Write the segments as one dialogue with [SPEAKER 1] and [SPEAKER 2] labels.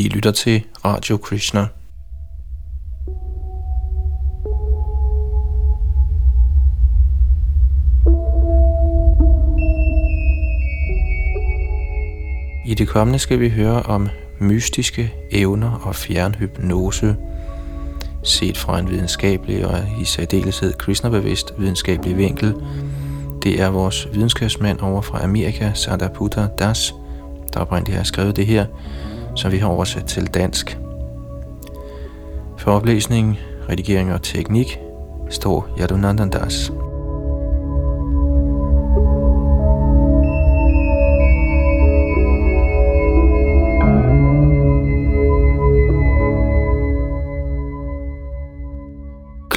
[SPEAKER 1] I lytter til Radio Krishna. I det kommende skal vi høre om mystiske evner og fjernhypnose, set fra en videnskabelig og i særdeleshed kristnerbevidst videnskabelig vinkel. Det er vores videnskabsmand over fra Amerika, Sadaputa Das, der oprindeligt har skrevet det her, som vi har oversat til dansk. For oplæsning, redigering og teknik står Yadunandandas. Das.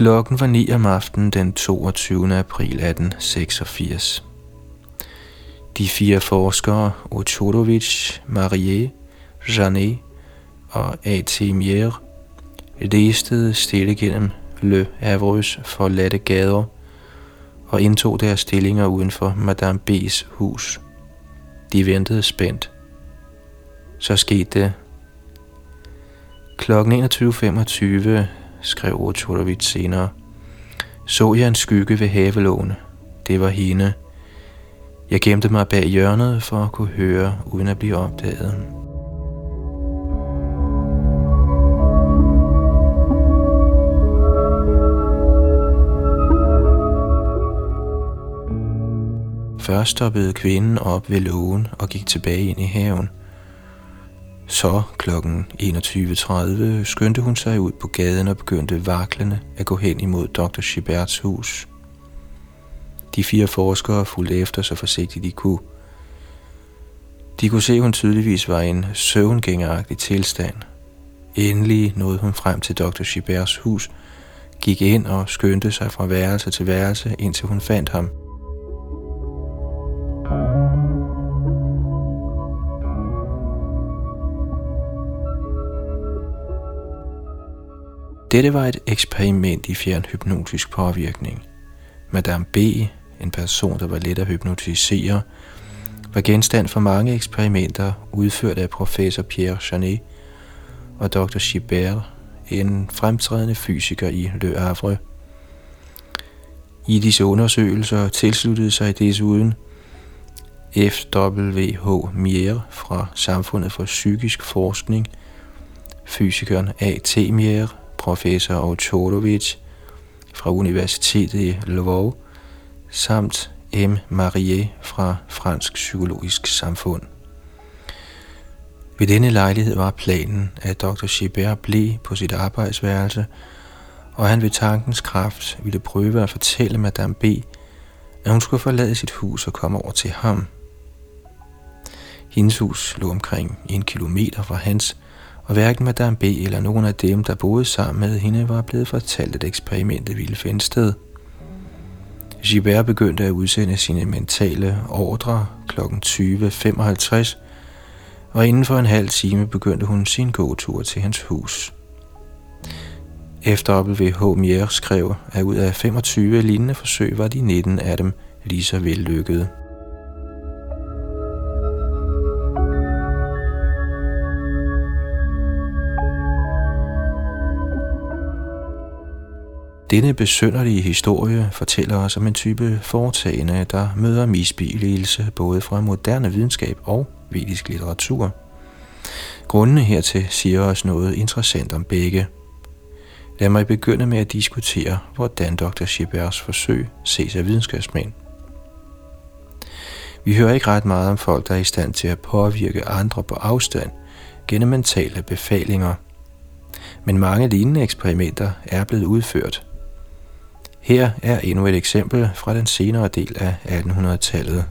[SPEAKER 1] Klokken var 9 om aftenen den 22. april 1886. De fire forskere, Ochodovic, Marie, Janet og A.T. Mier, listede stille gennem Le Havre's forladte gader og indtog deres stillinger uden for Madame B's hus. De ventede spændt. Så skete det. Klokken 21.25 skrev Ochodovic senere, så jeg en skygge ved havelågen. Det var hende. Jeg gemte mig bag hjørnet for at kunne høre, uden at blive opdaget. Først stoppede kvinden op ved lågen og gik tilbage ind i haven. Så kl. 21.30 skyndte hun sig ud på gaden og begyndte vaklende at gå hen imod Dr. Chiberts hus. De fire forskere fulgte efter så forsigtigt de kunne. De kunne se, at hun tydeligvis var i en søvngængeragtig tilstand. Endelig nåede hun frem til Dr. Chiberts hus, gik ind og skyndte sig fra værelse til værelse, indtil hun fandt ham – Dette var et eksperiment i fjern hypnotisk påvirkning. Madame B, en person, der var let at hypnotisere, var genstand for mange eksperimenter udført af professor Pierre Janet og Dr. Chibert, en fremtrædende fysiker i Le Havre. I disse undersøgelser tilsluttede sig desuden F.W.H. Mier fra Samfundet for Psykisk Forskning, fysikeren A.T. Mier professor Ochorovic fra Universitetet i Lvov, samt M. Marie fra Fransk Psykologisk Samfund. Ved denne lejlighed var planen, at Dr. Schibert blev på sit arbejdsværelse, og han ved tankens kraft ville prøve at fortælle Madame B., at hun skulle forlade sit hus og komme over til ham. Hendes hus lå omkring en kilometer fra hans, og hverken Madame B. eller nogen af dem, der boede sammen med hende, var blevet fortalt, at eksperimentet ville finde sted. Gilbert begyndte at udsende sine mentale ordre kl. 20.55, og inden for en halv time begyndte hun sin gåtur til hans hus. Efter W.H. Mier skrev, at ud af 25 lignende forsøg var de 19 af dem lige så vellykkede. Denne besønderlige historie fortæller os om en type foretagende, der møder misbilligelse både fra moderne videnskab og vedisk litteratur. Grundene hertil siger os noget interessant om begge. Lad mig begynde med at diskutere, hvordan Dr. Schibers forsøg ses af videnskabsmænd. Vi hører ikke ret meget om folk, der er i stand til at påvirke andre på afstand gennem mentale befalinger. Men mange lignende eksperimenter er blevet udført – her er endnu et eksempel fra den senere del af 1800-tallet.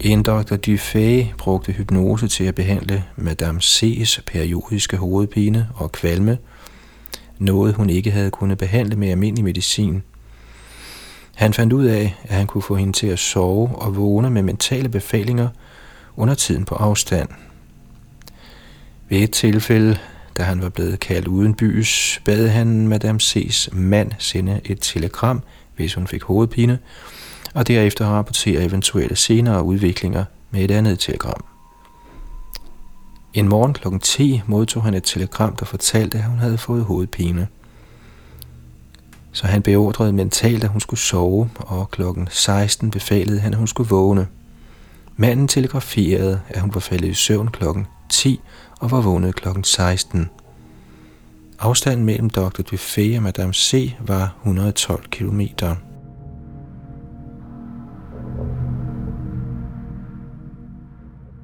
[SPEAKER 1] En Dr. Dufay brugte hypnose til at behandle Madame C's periodiske hovedpine og kvalme, noget hun ikke havde kunnet behandle med almindelig medicin. Han fandt ud af, at han kunne få hende til at sove og vågne med mentale befalinger under tiden på afstand. Ved et tilfælde da han var blevet kaldt uden bys, bad han Madame C's mand sende et telegram, hvis hun fik hovedpine, og derefter rapportere eventuelle senere udviklinger med et andet telegram. En morgen kl. 10 modtog han et telegram, der fortalte, at hun havde fået hovedpine. Så han beordrede mentalt, at hun skulle sove, og kl. 16 befalede han, at hun skulle vågne. Manden telegraferede, at hun var faldet i søvn kl. 10 og var vågnet kl. 16. Afstanden mellem Dr. Dufay og Madame C. var 112 kilometer.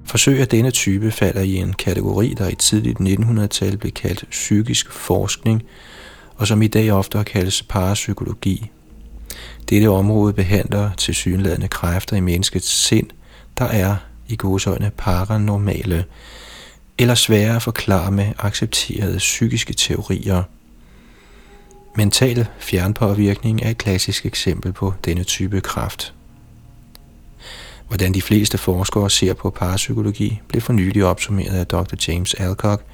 [SPEAKER 1] Forsøg af denne type falder i en kategori, der i tidligt 1900-tal blev kaldt psykisk forskning, og som i dag ofte kaldes parapsykologi. Dette område behandler til synlædende kræfter i menneskets sind, der er i godsøjne paranormale, eller svære at forklare med accepterede psykiske teorier. Mental fjernpåvirkning er et klassisk eksempel på denne type kraft. Hvordan de fleste forskere ser på parapsykologi, blev for nylig opsummeret af Dr. James Alcock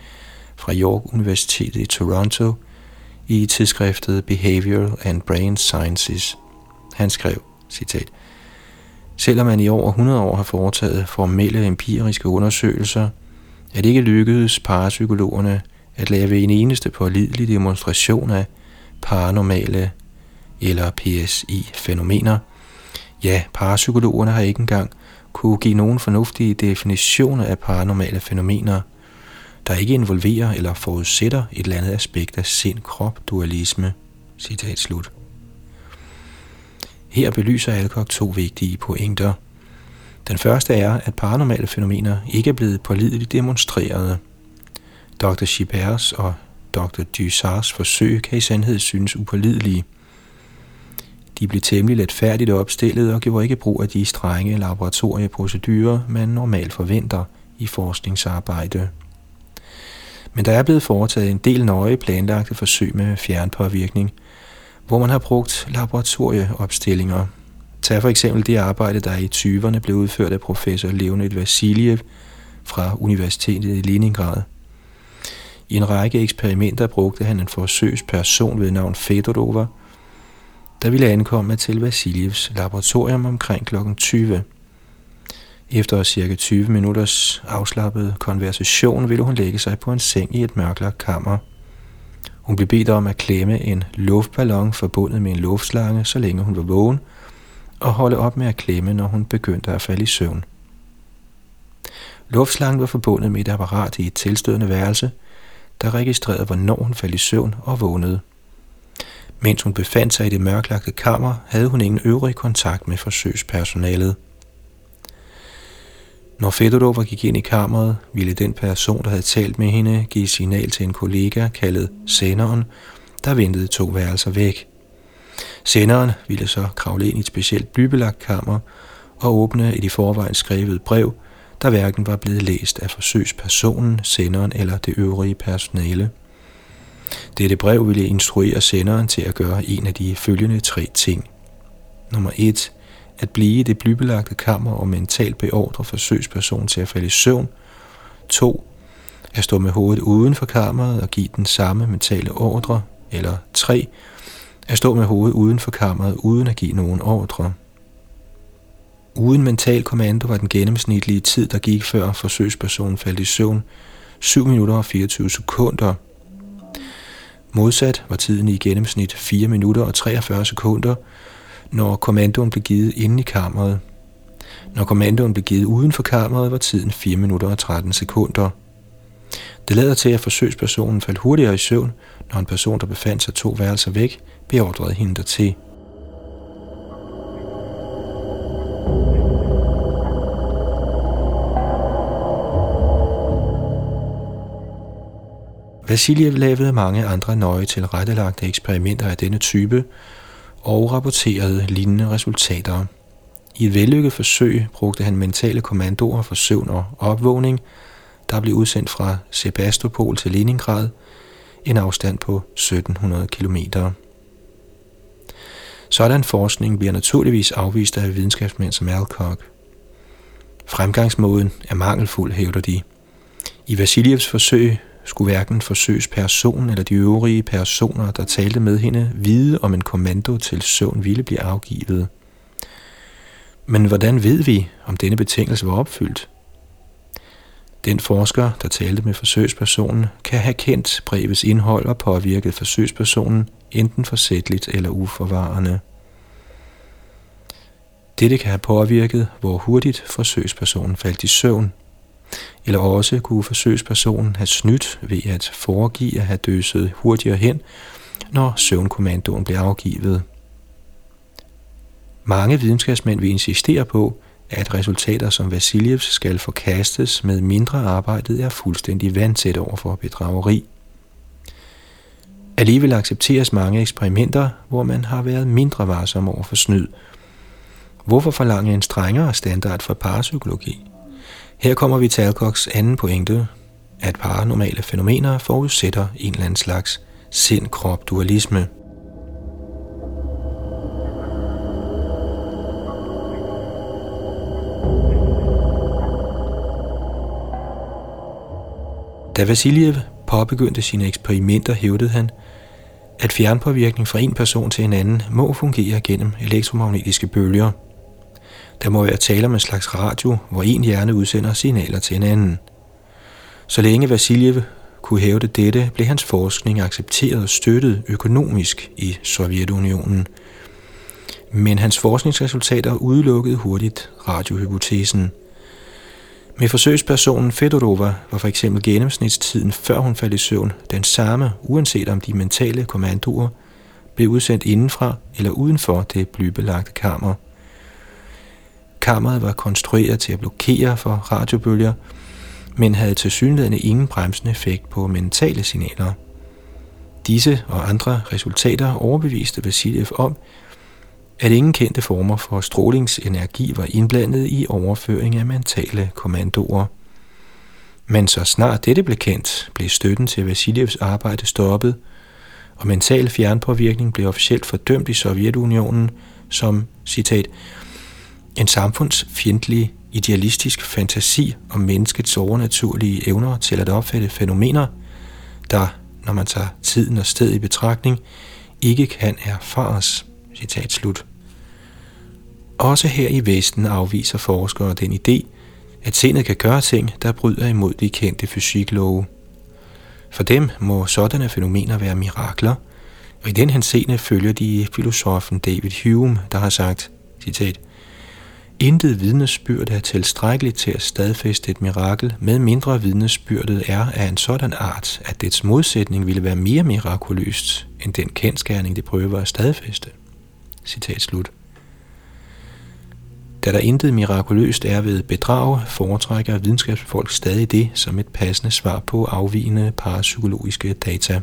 [SPEAKER 1] fra York Universitetet i Toronto i tidsskriftet Behavioral and Brain Sciences. Han skrev, citat, Selvom man i over 100 år har foretaget formelle empiriske undersøgelser, at det ikke lykkedes parapsykologerne at lave en eneste pålidelig demonstration af paranormale eller PSI-fænomener – Ja, parapsykologerne har ikke engang kunne give nogen fornuftige definitioner af paranormale fænomener, der ikke involverer eller forudsætter et eller andet aspekt af sind-krop-dualisme. Citat slut. Her belyser Alcock to vigtige pointer. Den første er, at paranormale fænomener ikke er blevet pålideligt demonstreret. Dr. Schibers og Dr. Dussars forsøg kan i sandhed synes upålidelige. De blev temmelig letfærdigt opstillet og gjorde ikke brug af de strenge laboratorieprocedurer, man normalt forventer i forskningsarbejde. Men der er blevet foretaget en del nøje planlagte forsøg med fjernpåvirkning, hvor man har brugt laboratorieopstillinger. Tag for eksempel det arbejde, der i 20'erne blev udført af professor Leonid Vasiljev fra Universitetet i Leningrad. I en række eksperimenter brugte han en forsøgsperson ved navn Fedorova – der ville ankomme til Vasiljevs laboratorium omkring kl. 20. Efter cirka 20 minutters afslappet konversation ville hun lægge sig på en seng i et mørklagt kammer. Hun blev bedt om at klemme en luftballon forbundet med en luftslange, så længe hun var vågen, og holde op med at klemme, når hun begyndte at falde i søvn. Luftslangen var forbundet med et apparat i et tilstødende værelse, der registrerede, hvornår hun faldt i søvn og vågnede. Mens hun befandt sig i det mørklagte kammer, havde hun ingen øvrig kontakt med forsøgspersonalet. Når Fedorova gik ind i kammeret, ville den person, der havde talt med hende, give signal til en kollega kaldet senderen, der ventede to værelser væk. Senderen ville så kravle ind i et specielt blybelagt kammer og åbne et i forvejen skrevet brev, der hverken var blevet læst af forsøgspersonen, senderen eller det øvrige personale. Dette brev ville instruere senderen til at gøre en af de følgende tre ting. Nummer 1. At blive i det blybelagte kammer og mentalt beordre forsøgspersonen til at falde i søvn. 2. At stå med hovedet uden for kammeret og give den samme mentale ordre. Eller 3. At stå med hovedet uden for kammeret uden at give nogen ordre. Uden mental kommando var den gennemsnitlige tid, der gik før forsøgspersonen faldt i søvn, 7 minutter og 24 sekunder – Modsat var tiden i gennemsnit 4 minutter og 43 sekunder, når kommandoen blev givet inde i kammeret. Når kommandoen blev givet uden for kammeret, var tiden 4 minutter og 13 sekunder. Det lader til, at forsøgspersonen faldt hurtigere i søvn, når en person, der befandt sig to værelser væk, beordrede hende dertil. Vasiljev lavede mange andre nøje tilrettelagte eksperimenter af denne type og rapporterede lignende resultater. I et vellykket forsøg brugte han mentale kommandoer for søvn og opvågning, der blev udsendt fra Sebastopol til Leningrad, en afstand på 1700 km. Sådan forskning bliver naturligvis afvist af videnskabsmænd som Alcock. Fremgangsmåden er mangelfuld, hævder de. I Vasiljevs forsøg skulle hverken forsøgspersonen eller de øvrige personer, der talte med hende, vide om en kommando til søvn ville blive afgivet. Men hvordan ved vi, om denne betingelse var opfyldt? Den forsker, der talte med forsøgspersonen, kan have kendt brevets indhold og påvirket forsøgspersonen enten forsætligt eller uforvarende. Dette kan have påvirket, hvor hurtigt forsøgspersonen faldt i søvn, eller også kunne forsøgspersonen have snydt ved at foregive at have døset hurtigere hen, når søvnkommandoen blev afgivet. Mange videnskabsmænd vil insistere på, at resultater som Vasiljevs skal forkastes med mindre arbejdet er fuldstændig vandsæt over for bedrageri. Alligevel accepteres mange eksperimenter, hvor man har været mindre varsom over for snyd. Hvorfor forlange en strengere standard for parapsykologi? Her kommer vi til Alcocks anden pointe, at paranormale fænomener forudsætter en eller anden slags sind-krop-dualisme. Da Vasiljev påbegyndte sine eksperimenter, hævdede han, at fjernpåvirkning fra en person til en anden må fungere gennem elektromagnetiske bølger. Der må være tale om en slags radio, hvor en hjerne udsender signaler til en anden. Så længe Vasiljev kunne hævde dette, blev hans forskning accepteret og støttet økonomisk i Sovjetunionen. Men hans forskningsresultater udelukkede hurtigt radiohypotesen – med forsøgspersonen Fedorova var for eksempel gennemsnitstiden, før hun faldt i søvn, den samme, uanset om de mentale kommandoer blev udsendt indenfra eller udenfor det blybelagte kammer. Kammeret var konstrueret til at blokere for radiobølger, men havde til synligheden ingen bremsende effekt på mentale signaler. Disse og andre resultater overbeviste Vasiljev om, at ingen kendte former for strålingsenergi var indblandet i overføring af mentale kommandoer. Men så snart dette blev kendt, blev støtten til Vasiljevs arbejde stoppet, og mental fjernpåvirkning blev officielt fordømt i Sovjetunionen som, citat, en samfundsfjendtlig, idealistisk fantasi om menneskets overnaturlige evner til at opfatte fænomener, der, når man tager tiden og sted i betragtning, ikke kan erfares. Citat slut. Også her i Vesten afviser forskere den idé, at sindet kan gøre ting, der bryder imod de kendte fysiklove. For dem må sådanne fænomener være mirakler, og i den henseende følger de filosofen David Hume, der har sagt, citat, Intet vidnesbyrd er tilstrækkeligt til at stadfæste et mirakel, med mindre vidnesbyrdet er af en sådan art, at dets modsætning ville være mere mirakuløst end den kendskærning, det prøver at stadfæste. Citat slut. Da der intet mirakuløst er ved bedrag, foretrækker videnskabsfolk stadig det som et passende svar på afvigende parapsykologiske data.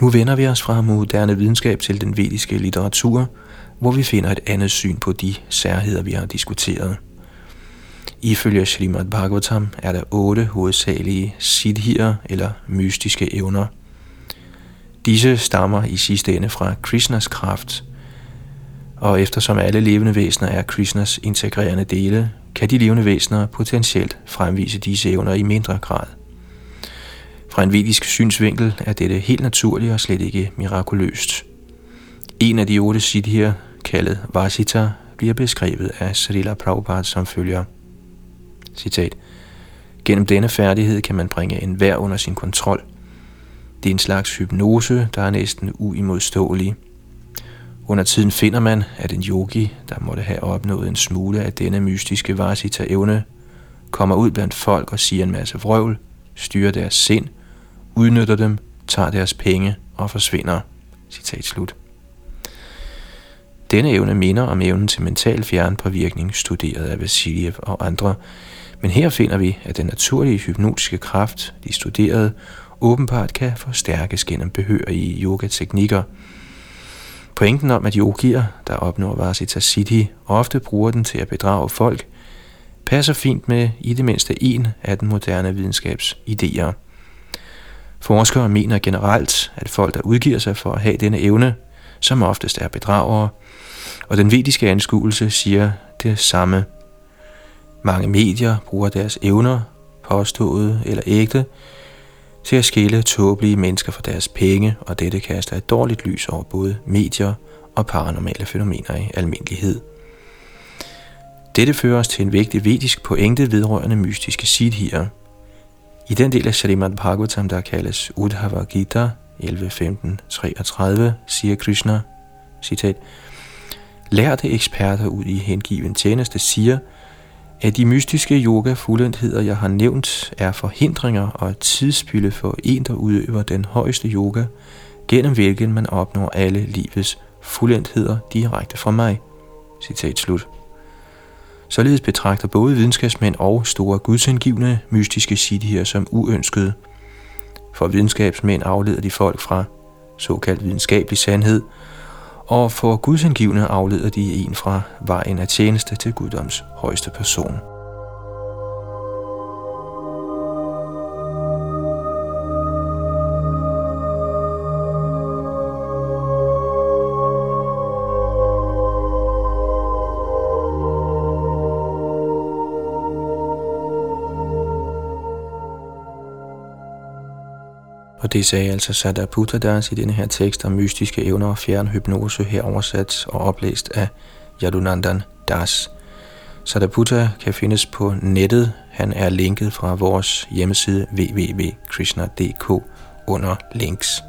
[SPEAKER 1] Nu vender vi os fra moderne videnskab til den vediske litteratur, hvor vi finder et andet syn på de særheder, vi har diskuteret. Ifølge Srimad Bhagavatam er der otte hovedsagelige siddhier eller mystiske evner. Disse stammer i sidste ende fra Krishnas kraft, og eftersom alle levende væsener er Krishnas integrerende dele, kan de levende væsener potentielt fremvise disse evner i mindre grad. Fra en vedisk synsvinkel er dette helt naturligt og slet ikke mirakuløst. En af de otte siddhier, kaldet Vasita, bliver beskrevet af Srila Prabhupada som følger – Citat. Gennem denne færdighed kan man bringe enhver under sin kontrol. Det er en slags hypnose, der er næsten uimodståelig. Under tiden finder man, at en yogi, der måtte have opnået en smule af denne mystiske varsita evne, kommer ud blandt folk og siger en masse vrøvl, styrer deres sind, udnytter dem, tager deres penge og forsvinder. Citat slut. Denne evne minder om evnen til mental fjernpåvirkning, studeret af Vasiljev og andre, men her finder vi, at den naturlige hypnotiske kraft, de studerede, åbenbart kan forstærkes gennem behørige yogateknikker. Pointen om, at yogier, der opnår Vasita Siddhi, ofte bruger den til at bedrage folk, passer fint med i det mindste en af den moderne videnskabs idéer. Forskere mener generelt, at folk, der udgiver sig for at have denne evne, som oftest er bedragere, og den vediske anskuelse siger det samme – mange medier bruger deres evner, påstået eller ægte, til at skille tåbelige mennesker fra deres penge, og dette kaster et dårligt lys over både medier og paranormale fænomener i almindelighed. Dette fører os til en vigtig vedisk pointe vedrørende mystiske siddhier. I den del af Shalimad Bhagavatam, der kaldes Udhava Gita 11.15.33, siger Krishna, citat, Lærte eksperter ud i hengiven tjeneste siger, at de mystiske yoga-fuldendheder, jeg har nævnt, er forhindringer og tidsspilde for en, der udøver den højeste yoga, gennem hvilken man opnår alle livets fuldendheder direkte fra mig. Citat slut. Således betragter både videnskabsmænd og store gudsindgivende mystiske siddhier som uønskede. For videnskabsmænd afleder de folk fra såkaldt videnskabelig sandhed, og for gudsindgivende afleder de en fra vejen af tjeneste til guddoms højeste person. Det sagde altså Sada Das i denne her tekst om mystiske evner og fjern hypnose her oversat og oplæst af Yadunandan Das. Sadaputta kan findes på nettet. Han er linket fra vores hjemmeside www.krishna.dk under links.